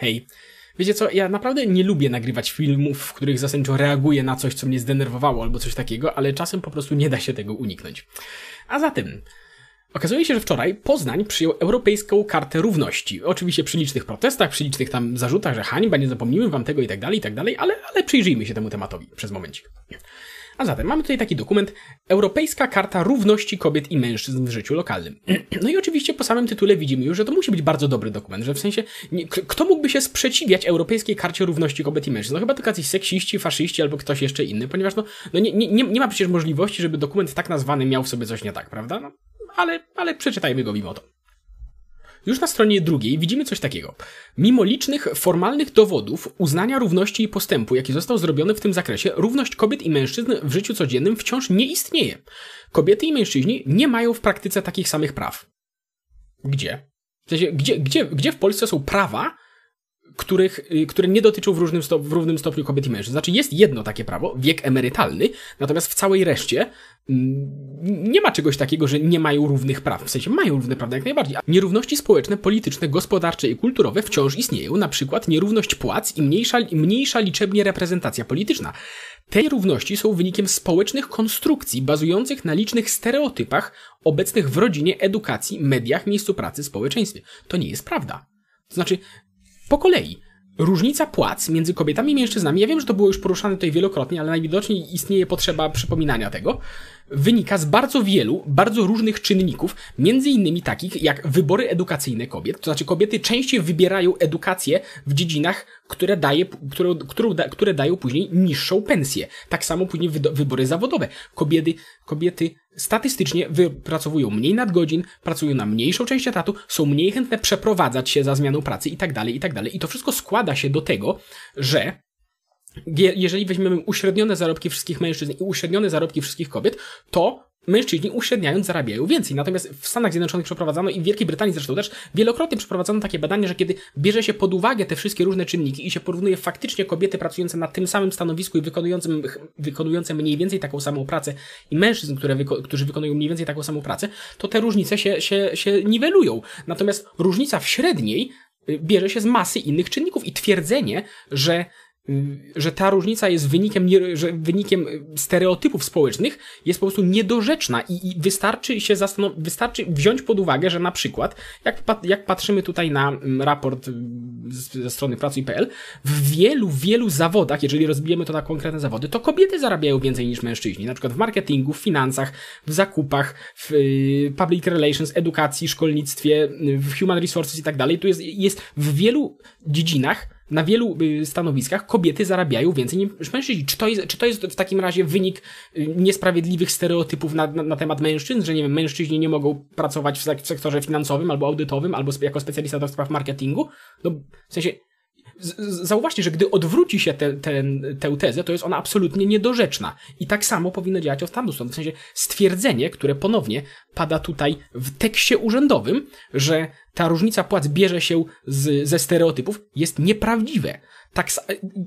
Hej. Wiecie co, ja naprawdę nie lubię nagrywać filmów, w których zasadniczo reaguję na coś, co mnie zdenerwowało albo coś takiego, ale czasem po prostu nie da się tego uniknąć. A zatem, Okazuje się, że wczoraj Poznań przyjął Europejską Kartę Równości. Oczywiście przy licznych protestach, przy licznych tam zarzutach, że hańba, nie zapomnimy wam tego i tak dalej, i tak dalej, ale, przyjrzyjmy się temu tematowi przez momencik. A zatem mamy tutaj taki dokument Europejska Karta Równości Kobiet i Mężczyzn w życiu lokalnym. No i oczywiście po samym tytule widzimy już, że to musi być bardzo dobry dokument, że w sensie nie, kto mógłby się sprzeciwiać Europejskiej Karcie Równości Kobiet i Mężczyzn? No chyba tylko jacyś seksiści, faszyści albo ktoś jeszcze inny, ponieważ no, no nie, nie, nie ma przecież możliwości, żeby dokument tak nazwany miał w sobie coś nie tak, prawda? No, ale, ale przeczytajmy go mimo to. Już na stronie drugiej widzimy coś takiego. Mimo licznych formalnych dowodów uznania równości i postępu, jaki został zrobiony w tym zakresie, równość kobiet i mężczyzn w życiu codziennym wciąż nie istnieje. Kobiety i mężczyźni nie mają w praktyce takich samych praw. Gdzie? W sensie, gdzie, gdzie, gdzie w Polsce są prawa, których, y, które nie dotyczą w, różnym stop, w równym stopniu kobiet i mężczyzn. Znaczy jest jedno takie prawo, wiek emerytalny, natomiast w całej reszcie mm, nie ma czegoś takiego, że nie mają równych praw. W sensie mają równe prawa jak najbardziej. Nierówności społeczne, polityczne, gospodarcze i kulturowe wciąż istnieją, na przykład nierówność płac i mniejsza, mniejsza liczebnie reprezentacja polityczna. Te nierówności są wynikiem społecznych konstrukcji bazujących na licznych stereotypach obecnych w rodzinie, edukacji, mediach, miejscu pracy, społeczeństwie. To nie jest prawda. To znaczy, po kolei. Różnica płac między kobietami i mężczyznami, ja wiem, że to było już poruszane tutaj wielokrotnie, ale najwidoczniej istnieje potrzeba przypominania tego, wynika z bardzo wielu, bardzo różnych czynników, między innymi takich jak wybory edukacyjne kobiet, to znaczy kobiety częściej wybierają edukację w dziedzinach, które, daje, które, które, które dają później niższą pensję. Tak samo później wybory zawodowe. Kobiety, kobiety statystycznie wypracowują mniej nadgodzin, pracują na mniejszą część etatu, są mniej chętne przeprowadzać się za zmianą pracy i tak dalej, i tak. I to wszystko składa się do tego, że jeżeli weźmiemy uśrednione zarobki wszystkich mężczyzn i uśrednione zarobki wszystkich kobiet, to mężczyźni uśredniając zarabiają więcej. Natomiast w Stanach Zjednoczonych przeprowadzano i w Wielkiej Brytanii zresztą też wielokrotnie przeprowadzono takie badanie, że kiedy bierze się pod uwagę te wszystkie różne czynniki i się porównuje faktycznie kobiety pracujące na tym samym stanowisku i wykonujące, wykonujące mniej więcej taką samą pracę i mężczyzn, które wyko którzy wykonują mniej więcej taką samą pracę, to te różnice się, się, się niwelują. Natomiast różnica w średniej y, bierze się z masy innych czynników i twierdzenie, że że ta różnica jest wynikiem, że wynikiem stereotypów społecznych, jest po prostu niedorzeczna i, i wystarczy się zastanowić, wystarczy wziąć pod uwagę, że na przykład, jak, jak patrzymy tutaj na mm, raport mm, ze strony pracuj.pl, w wielu, wielu zawodach, jeżeli rozbijemy to na konkretne zawody, to kobiety zarabiają więcej niż mężczyźni, na przykład w marketingu, w finansach, w zakupach, w y, public relations, edukacji, szkolnictwie, w human resources i tak dalej. Tu jest, jest w wielu dziedzinach na wielu y, stanowiskach kobiety zarabiają więcej niż mężczyźni. Czy to jest, czy to jest w takim razie wynik y, niesprawiedliwych stereotypów na, na, na temat mężczyzn, że nie wiem, mężczyźni nie mogą pracować w sektorze finansowym albo audytowym, albo jako specjalista do spraw marketingu? No, w sensie, zauważcie, że gdy odwróci się te, te, tę tezę, to jest ona absolutnie niedorzeczna. I tak samo powinno działać od tamtą. W sensie stwierdzenie, które ponownie pada tutaj w tekście urzędowym, że ta różnica płac bierze się z, ze stereotypów, jest nieprawdziwe. Tak,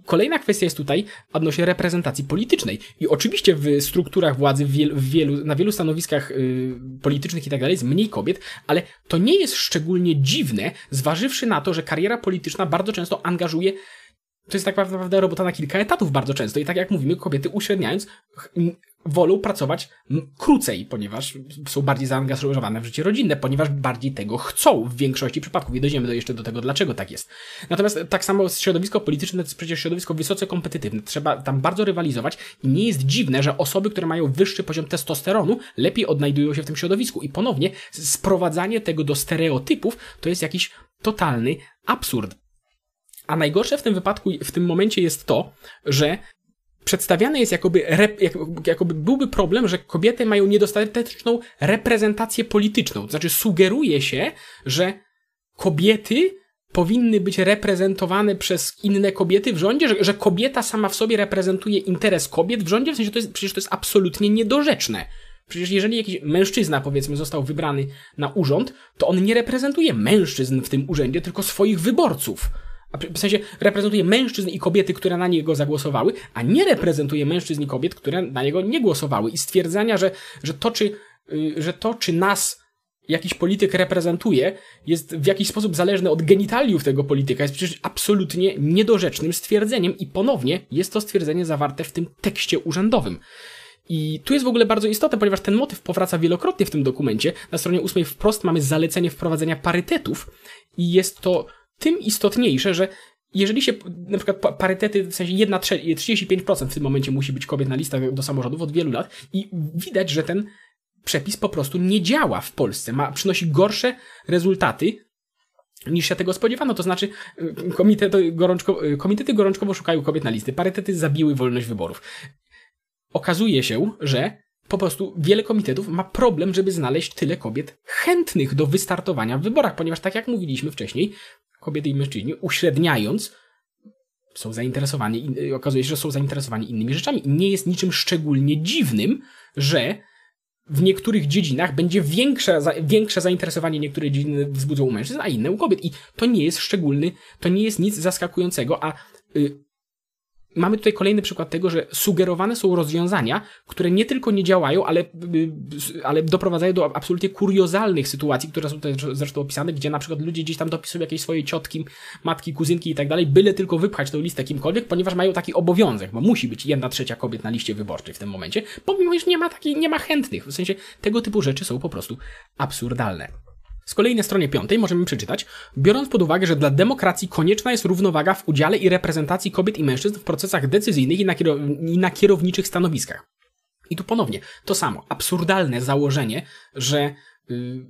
kolejna kwestia jest tutaj odnośnie reprezentacji politycznej. I oczywiście w strukturach władzy w wielu, w wielu, na wielu stanowiskach y, politycznych i tak dalej jest mniej kobiet, ale to nie jest szczególnie dziwne, zważywszy na to, że kariera polityczna bardzo często angażuje to jest tak naprawdę robota na kilka etatów bardzo często. I tak jak mówimy, kobiety uśredniając wolą pracować krócej, ponieważ są bardziej zaangażowane w życie rodzinne, ponieważ bardziej tego chcą w większości przypadków. I dojdziemy do jeszcze do tego, dlaczego tak jest. Natomiast tak samo środowisko polityczne to jest przecież środowisko wysoce kompetywne. Trzeba tam bardzo rywalizować i nie jest dziwne, że osoby, które mają wyższy poziom testosteronu, lepiej odnajdują się w tym środowisku. I ponownie sprowadzanie tego do stereotypów to jest jakiś totalny absurd. A najgorsze w tym wypadku, w tym momencie jest to, że przedstawiane jest jakoby, rep, jakoby byłby problem, że kobiety mają niedostateczną reprezentację polityczną. To znaczy sugeruje się, że kobiety powinny być reprezentowane przez inne kobiety w rządzie, że, że kobieta sama w sobie reprezentuje interes kobiet w rządzie, w sensie to jest, przecież to jest absolutnie niedorzeczne. Przecież jeżeli jakiś mężczyzna, powiedzmy, został wybrany na urząd, to on nie reprezentuje mężczyzn w tym urzędzie, tylko swoich wyborców. W sensie reprezentuje mężczyzn i kobiety, które na niego zagłosowały, a nie reprezentuje mężczyzn i kobiet, które na niego nie głosowały. I stwierdzenia, że, że, to, czy, y, że to, czy nas jakiś polityk reprezentuje, jest w jakiś sposób zależny od genitaliów tego polityka, jest przecież absolutnie niedorzecznym stwierdzeniem i ponownie jest to stwierdzenie zawarte w tym tekście urzędowym. I tu jest w ogóle bardzo istotne, ponieważ ten motyw powraca wielokrotnie w tym dokumencie. Na stronie 8 wprost mamy zalecenie wprowadzenia parytetów i jest to tym istotniejsze, że jeżeli się, na przykład parytety, w sensie 1 35% w tym momencie musi być kobiet na listach do samorządów od wielu lat i widać, że ten przepis po prostu nie działa w Polsce, ma, przynosi gorsze rezultaty niż się tego spodziewano. To znaczy, y, komitety, gorączko, y, komitety gorączkowo szukają kobiet na listy. Parytety zabiły wolność wyborów. Okazuje się, że po prostu wiele komitetów ma problem, żeby znaleźć tyle kobiet chętnych do wystartowania w wyborach, ponieważ tak jak mówiliśmy wcześniej, kobiety i mężczyźni, uśredniając, są zainteresowani, y, okazuje się, że są zainteresowani innymi rzeczami. I nie jest niczym szczególnie dziwnym, że w niektórych dziedzinach będzie większe, większe zainteresowanie, niektóre dziedziny wzbudzą u mężczyzn, a inne u kobiet. I to nie jest szczególny, to nie jest nic zaskakującego, a y, mamy tutaj kolejny przykład tego, że sugerowane są rozwiązania, które nie tylko nie działają, ale, y, ale doprowadzają do absolutnie kuriozalnych sytuacji, które są tutaj zresztą opisane, gdzie na przykład ludzie gdzieś tam dopisują jakieś swoje ciotki, matki, kuzynki i tak dalej, byle tylko wypchać tę listę kimkolwiek, ponieważ mają taki obowiązek, bo musi być jedna trzecia kobiet na liście wyborczej w tym momencie, pomimo, że nie ma takiej, nie ma chętnych. W sensie tego typu rzeczy są po prostu absurdalne. Z kolei na stronie piątej możemy przeczytać, biorąc pod uwagę, że dla demokracji konieczna jest równowaga w udziale i reprezentacji kobiet i mężczyzn w procesach decyzyjnych i na, i na kierowniczych stanowiskach. I tu ponownie to samo, absurdalne założenie, że yy,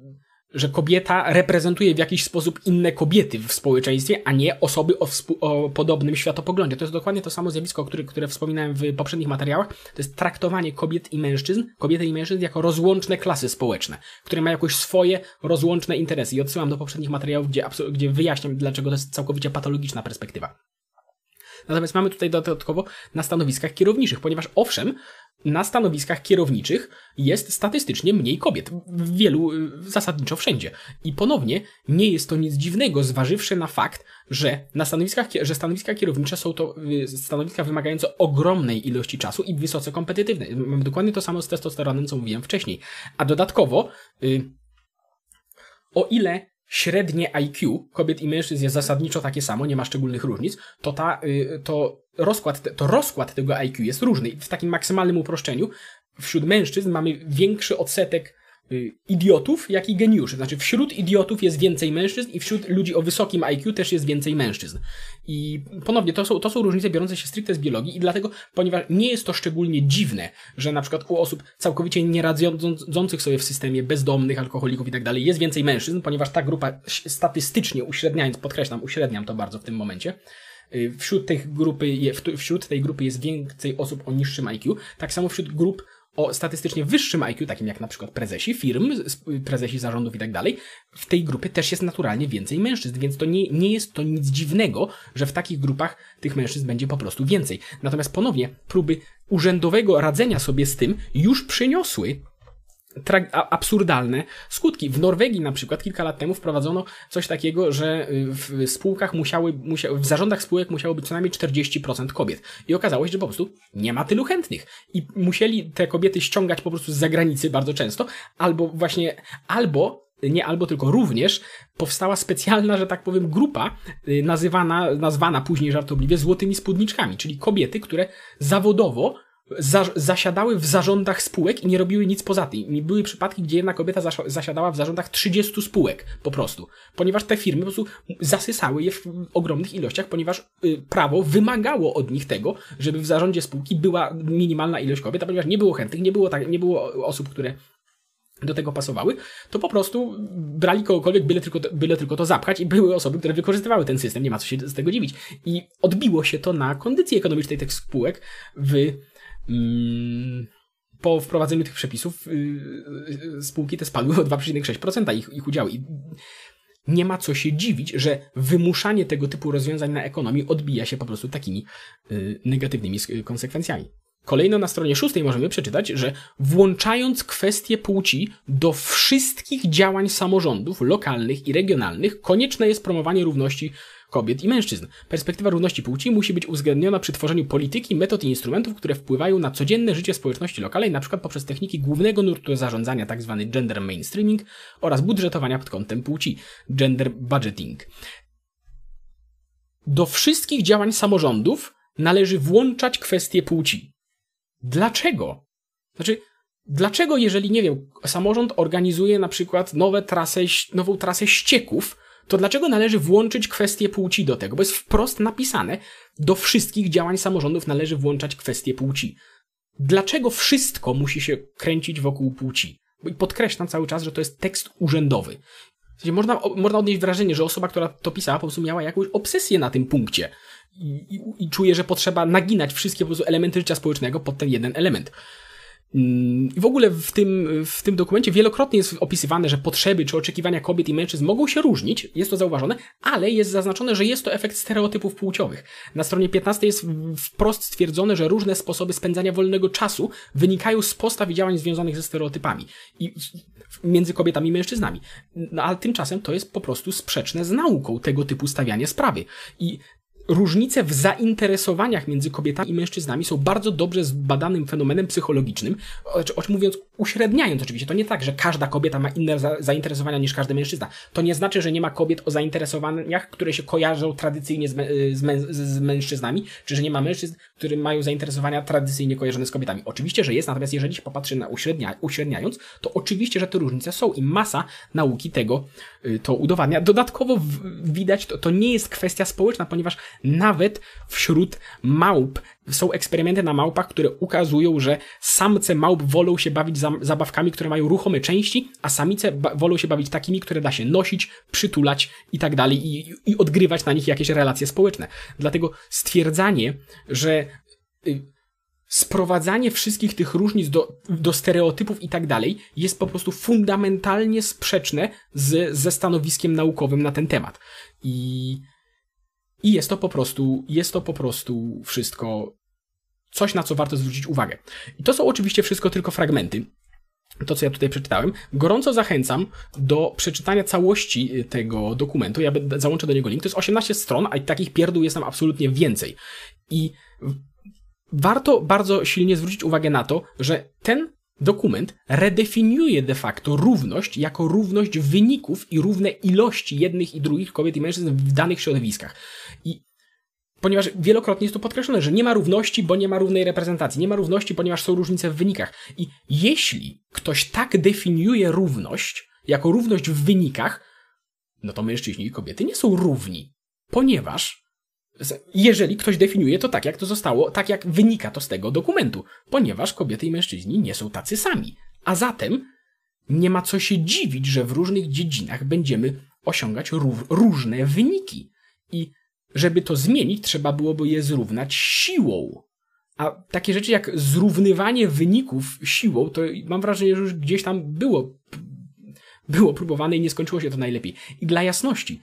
że kobieta reprezentuje w jakiś sposób inne kobiety w społeczeństwie, a nie osoby o, o podobnym światopoglądzie. To jest dokładnie to samo zjawisko, które, wspominałem w poprzednich materiałach. To jest traktowanie kobiet i mężczyzn, kobiety i mężczyzn jako rozłączne klasy społeczne, które mają jakoś swoje rozłączne interesy. I odsyłam do poprzednich materiałów, gdzie, gdzie wyjaśniam, dlaczego to jest całkowicie patologiczna perspektywa. Natomiast mamy tutaj dodatkowo na stanowiskach kierowniczych, ponieważ owszem, na stanowiskach kierowniczych jest statystycznie mniej kobiet. W wielu, zasadniczo wszędzie. I ponownie nie jest to nic dziwnego, zważywszy na fakt, że na stanowiskach, że stanowiska kierownicze są to y, stanowiska wymagające ogromnej ilości czasu i wysoce kompetywne. Mamy dokładnie to samo z testosteronem, co mówiłem wcześniej. A dodatkowo, y, o ile średnie IQ kobiet i mężczyzn jest zasadniczo takie samo, nie ma szczególnych różnic, to, ta, y, to, rozkład, to rozkład tego IQ jest różny. W takim maksymalnym uproszczeniu wśród mężczyzn mamy większy odsetek idiotów, jak i geniuszy. Znaczy wśród idiotów jest więcej mężczyzn i wśród ludzi o wysokim IQ też jest więcej mężczyzn. I ponownie, to są, to są różnice biorące się stricte z biologii i dlatego, ponieważ nie jest to szczególnie dziwne, że na przykład u osób całkowicie nieradzących sobie w systemie, bezdomnych, alkoholików i tak dalej, jest więcej mężczyzn, ponieważ ta grupa statystycznie uśredniając, podkreślam, uśredniam to bardzo w tym momencie, y, Wśród, grupy, wśród tej grupy jest więcej osób o niższym IQ, tak samo wśród grup o statystycznie wyższym IQ, takim jak na przykład prezesi firm, prezesi zarządów i tak dalej, w tej grupie też jest naturalnie więcej mężczyzn, więc to nie, nie jest to nic dziwnego, że w takich grupach tych mężczyzn będzie po prostu więcej. Natomiast ponownie próby urzędowego radzenia sobie z tym już przyniosły absurdalne skutki. W Norwegii na przykład kilka lat temu wprowadzono coś takiego, że y, w spółkach musiały, musiały w zarządach spółek musiało być co najmniej 40% kobiet. I okazało się, że po prostu nie ma tylu chętnych. I musieli te kobiety ściągać po prostu z zagranicy bardzo często, albo właśnie, albo nie albo tylko również powstała specjalna, że tak powiem, grupa y, nazywana, nazwana później żartobliwie złotymi spódniczkami, czyli kobiety, które zawodowo za, zasiadały w zarządach spółek i nie robiły nic poza tym. Były przypadki, gdzie jedna kobieta zasiadała w zarządach 30 spółek po prostu, ponieważ te firmy po prostu zasysały je w ogromnych ilościach, ponieważ y, prawo wymagało od nich tego, żeby w zarządzie spółki była minimalna ilość kobiet, a ponieważ nie było chętnych, nie było, tak, nie było osób, które do tego pasowały, to po prostu brali kogokolwiek, byle tylko, byle tylko to zapchać i były osoby, które wykorzystywały ten system, nie ma co się z tego dziwić. I odbiło się to na kondycji ekonomicznej tych spółek w po wprowadzeniu tych przepisów y, y, spółki te spadły o 2,6% ich, ich udziału. I nie ma co się dziwić, że wymuszanie tego typu rozwiązań na ekonomii odbija się po prostu takimi y, negatywnymi konsekwencjami. Kolejno na stronie szóstej możemy przeczytać, że włączając kwestie płci do wszystkich działań samorządów lokalnych i regionalnych, konieczne jest promowanie równości kobiet i mężczyzn. Perspektywa równości płci musi być uwzględniona przy tworzeniu polityki, metod i instrumentów, które wpływają na codzienne życie społeczności lokalnej, np. poprzez techniki głównego nurtu zarządzania, tzw. Tak gender mainstreaming oraz budżetowania pod kątem płci, gender budgeting. Do wszystkich działań samorządów należy włączać kwestie płci. Dlaczego? Znaczy, dlaczego jeżeli, nie wiem, samorząd organizuje na przykład nowe trasę, nową trasę ścieków, to dlaczego należy włączyć kwestię płci do tego? Bo jest wprost napisane, do wszystkich działań samorządów należy włączać kwestię płci. Dlaczego wszystko musi się kręcić wokół płci? I podkreślam cały czas, że to jest tekst urzędowy. W sensie można, można odnieść wrażenie, że osoba, która to pisała, po prostu miała jakąś obsesję na tym punkcie. I, i, i czuje, że potrzeba naginać wszystkie po elementy życia społecznego pod ten jeden element. I w ogóle w tym, w tym dokumencie wielokrotnie jest opisywane, że potrzeby czy oczekiwania kobiet i mężczyzn mogą się różnić, jest to zauważone, ale jest zaznaczone, że jest to efekt stereotypów płciowych. Na stronie 15 jest wprost stwierdzone, że różne sposoby spędzania wolnego czasu wynikają z postaw i działań związanych ze stereotypami. I między kobietami i mężczyznami. No, ale tymczasem to jest po prostu sprzeczne z nauką tego typu stawiania sprawy. I różnice w zainteresowaniach między kobietami i mężczyznami są bardzo dobrze zbadanym fenomenem psychologicznym, o mówiąc, uśredniając oczywiście. To nie tak, że każda kobieta ma inne za zainteresowania niż każdy mężczyzna. To nie znaczy, że nie ma kobiet o zainteresowaniach, które się kojarzą tradycyjnie z, z, z mężczyznami, czy że nie ma mężczyzn, którzy mają zainteresowania tradycyjnie kojarzone z kobietami. Oczywiście, że jest, natomiast jeżeli się popatrzy na uśrednia uśredniając, to oczywiście, że te różnice są i masa nauki tego y, to udowadnia. Dodatkowo widać, to, to nie jest kwestia społeczna, ponieważ nawet wśród małp są eksperymenty na małpach, które ukazują, że samce małp wolą się bawić zabawkami, które mają ruchome części, a samice wolą się bawić takimi, które da się nosić, przytulać i tak dalej i, i odgrywać na nich jakieś relacje społeczne. Dlatego stwierdzanie, że y, sprowadzanie wszystkich tych różnic do, do stereotypów i tak dalej jest po prostu fundamentalnie sprzeczne z, ze stanowiskiem naukowym na ten temat. I i jest to po prostu, jest to po prostu wszystko coś, na co warto zwrócić uwagę. I to są oczywiście wszystko tylko fragmenty. To, co ja tutaj przeczytałem. Gorąco zachęcam do przeczytania całości tego dokumentu. Ja załączę do niego link. To jest 18 stron, a takich pierdół jest tam absolutnie więcej. I warto bardzo silnie zwrócić uwagę na to, że ten Dokument redefiniuje de facto równość jako równość wyników i równe ilości jednych i drugich kobiet i mężczyzn w danych środowiskach. I ponieważ wielokrotnie jest to podkreślone, że nie ma równości, bo nie ma równej reprezentacji. Nie ma równości, ponieważ są różnice w wynikach. I jeśli ktoś tak definiuje równość, jako równość w wynikach, no to mężczyźni i kobiety nie są równi. Ponieważ jeżeli ktoś definiuje to tak, jak to zostało, tak jak wynika to z tego dokumentu, ponieważ kobiety i mężczyźni nie są tacy sami. A zatem nie ma co się dziwić, że w różnych dziedzinach będziemy osiągać różne wyniki. I żeby to zmienić, trzeba byłoby je zrównać siłą. A takie rzeczy jak zrównywanie wyników siłą, to mam wrażenie, że już gdzieś tam było, było próbowane i nie skończyło się to najlepiej. I dla jasności,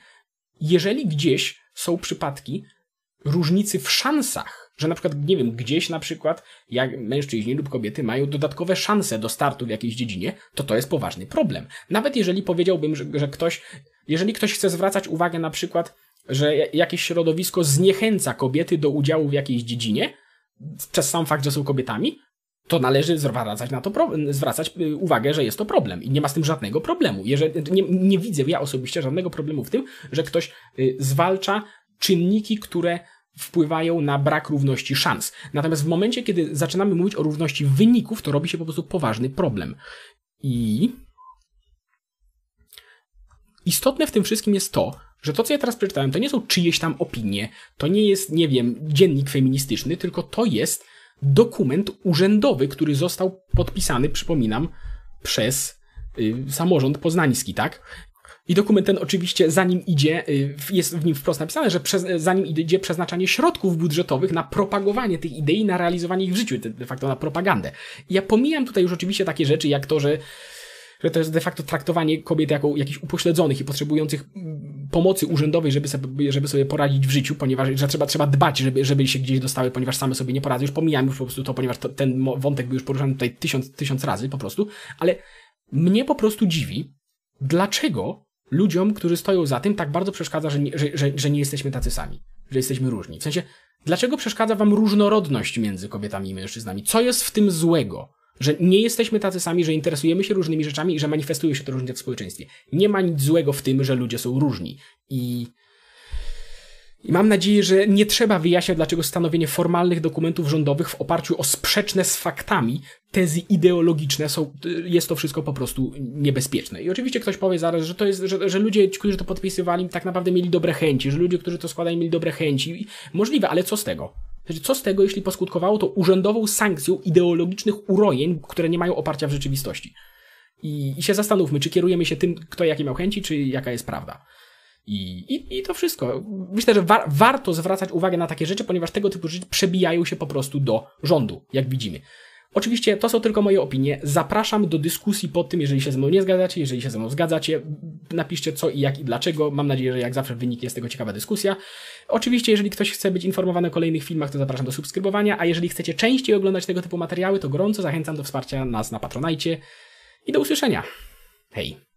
jeżeli gdzieś są przypadki, różnicy w szansach, że na przykład, nie wiem, gdzieś na przykład jak mężczyźni lub kobiety mają dodatkowe szanse do startu w jakiejś dziedzinie, to to jest poważny problem. Nawet jeżeli powiedziałbym, że, że ktoś, jeżeli ktoś chce zwracać uwagę na przykład, że jakieś środowisko zniechęca kobiety do udziału w jakiejś dziedzinie, przez sam fakt, że są kobietami, to należy zwracać na to, zwracać y, uwagę, że jest to problem i nie ma z tym żadnego problemu. Jeżeli, nie, nie widzę ja osobiście żadnego problemu w tym, że ktoś y, zwalcza czynniki, które wpływają na brak równości szans. Natomiast w momencie, kiedy zaczynamy mówić o równości wyników, to robi się po prostu poważny problem. I istotne w tym wszystkim jest to, że to, co ja teraz przeczytałem, to nie są czyjeś tam opinie, to nie jest, nie wiem, dziennik feministyczny, tylko to jest dokument urzędowy, który został podpisany, przypominam, przez y, samorząd poznański, tak? I dokument ten oczywiście, zanim idzie, y, jest w nim wprost napisane, że przez, zanim idzie przeznaczanie środków budżetowych na propagowanie tych idei, na realizowanie ich w życiu, de facto na propagandę. I ja pomijam tutaj już oczywiście takie rzeczy, jak to, że że to jest de facto traktowanie kobiet jako jakichś upośledzonych i potrzebujących pomocy urzędowej, żeby sobie, żeby sobie poradzić w życiu, ponieważ że trzeba, trzeba dbać, żeby, żeby się gdzieś dostały, ponieważ same sobie nie poradzą. Już pomijam już po prostu to, ponieważ to, ten wątek był już poruszany tutaj tysiąc, tysiąc razy po prostu, ale mnie po prostu dziwi, dlaczego ludziom, którzy stoją za tym, tak bardzo przeszkadza, że nie, że, że, że nie jesteśmy tacy sami, że jesteśmy różni. W sensie, dlaczego przeszkadza wam różnorodność między kobietami i mężczyznami? Co jest w tym złego? Że nie jesteśmy tacy sami, że interesujemy się różnymi rzeczami i że manifestuje się to różnie w społeczeństwie. Nie ma nic złego w tym, że ludzie są różni. I i mam nadzieję, że nie trzeba wyjaśniać, dlaczego stanowienie formalnych dokumentów rządowych w oparciu o sprzeczne z faktami tezy ideologiczne są, jest to wszystko po prostu niebezpieczne. I oczywiście ktoś powie zaraz, że to jest, że, że ludzie, którzy to podpisywali, tak naprawdę mieli dobre chęci, że ludzie, którzy to składali, mieli dobre chęci. Możliwe, ale co z tego? Znaczy, co z tego, jeśli poskutkowało to urzędową sankcją ideologicznych urojeń, które nie mają oparcia w rzeczywistości? I, I się zastanówmy, czy kierujemy się tym, kto jakie miał chęci, czy jaka jest prawda. I, i, I to wszystko. Myślę, że war, warto zwracać uwagę na takie rzeczy, ponieważ tego typu rzeczy przebijają się po prostu do rządu, jak widzimy. Oczywiście to są tylko moje opinie. Zapraszam do dyskusji pod tym, jeżeli się ze mną nie zgadzacie, jeżeli się ze mną zgadzacie, napiszcie co i jak i dlaczego. Mam nadzieję, że jak zawsze wyniknie z tego ciekawa dyskusja. Oczywiście, jeżeli ktoś chce być informowany o kolejnych filmach, to zapraszam do subskrybowania, a jeżeli chcecie częściej oglądać tego typu materiały, to gorąco zachęcam do wsparcia nas na Patronajcie i do usłyszenia. Hej!